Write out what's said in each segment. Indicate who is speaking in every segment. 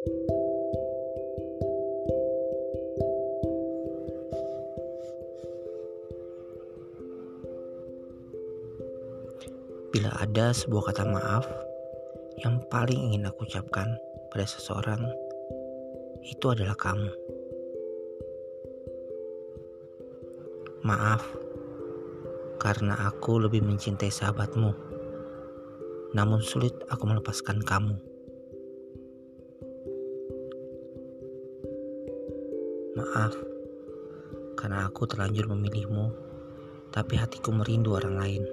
Speaker 1: Bila ada sebuah kata maaf yang paling ingin aku ucapkan pada seseorang, itu adalah kamu. Maaf, karena aku lebih mencintai sahabatmu. Namun sulit aku melepaskan kamu. Maaf, karena aku terlanjur memilihmu, tapi hatiku merindu orang lain.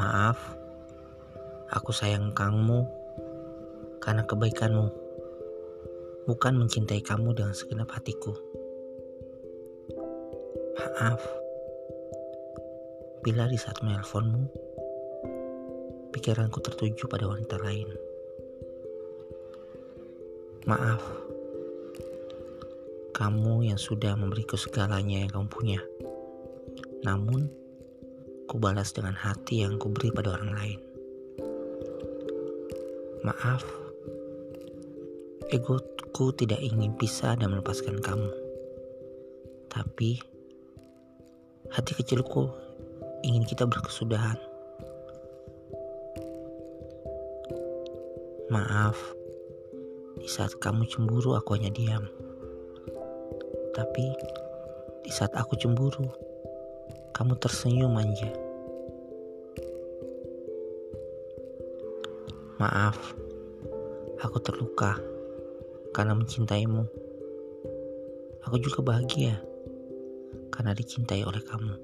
Speaker 1: Maaf, aku sayang kamu karena kebaikanmu, bukan mencintai kamu dengan segenap hatiku. Maaf, bila di saat menelponmu, pikiranku tertuju pada wanita lain. Maaf, kamu yang sudah memberiku segalanya yang kamu punya. Namun, ku balas dengan hati yang ku beri pada orang lain. Maaf, egoku tidak ingin pisah dan melepaskan kamu. Tapi, hati kecilku ingin kita berkesudahan. Maaf, di saat kamu cemburu aku hanya diam. Tapi, di saat aku cemburu, kamu tersenyum manja. Maaf, aku terluka karena mencintaimu. Aku juga bahagia karena dicintai oleh kamu.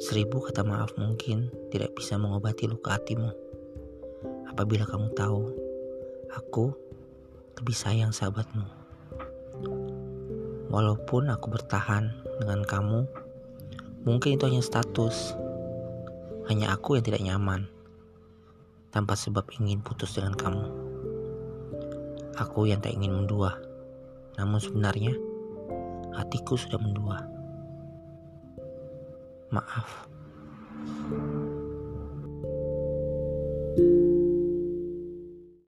Speaker 1: Seribu kata maaf mungkin tidak bisa mengobati luka hatimu. Apabila kamu tahu, aku lebih sayang sahabatmu. Walaupun aku bertahan dengan kamu, mungkin itu hanya status. Hanya aku yang tidak nyaman, tanpa sebab ingin putus dengan kamu. Aku yang tak ingin mendua, namun sebenarnya hatiku sudah mendua. Maaf.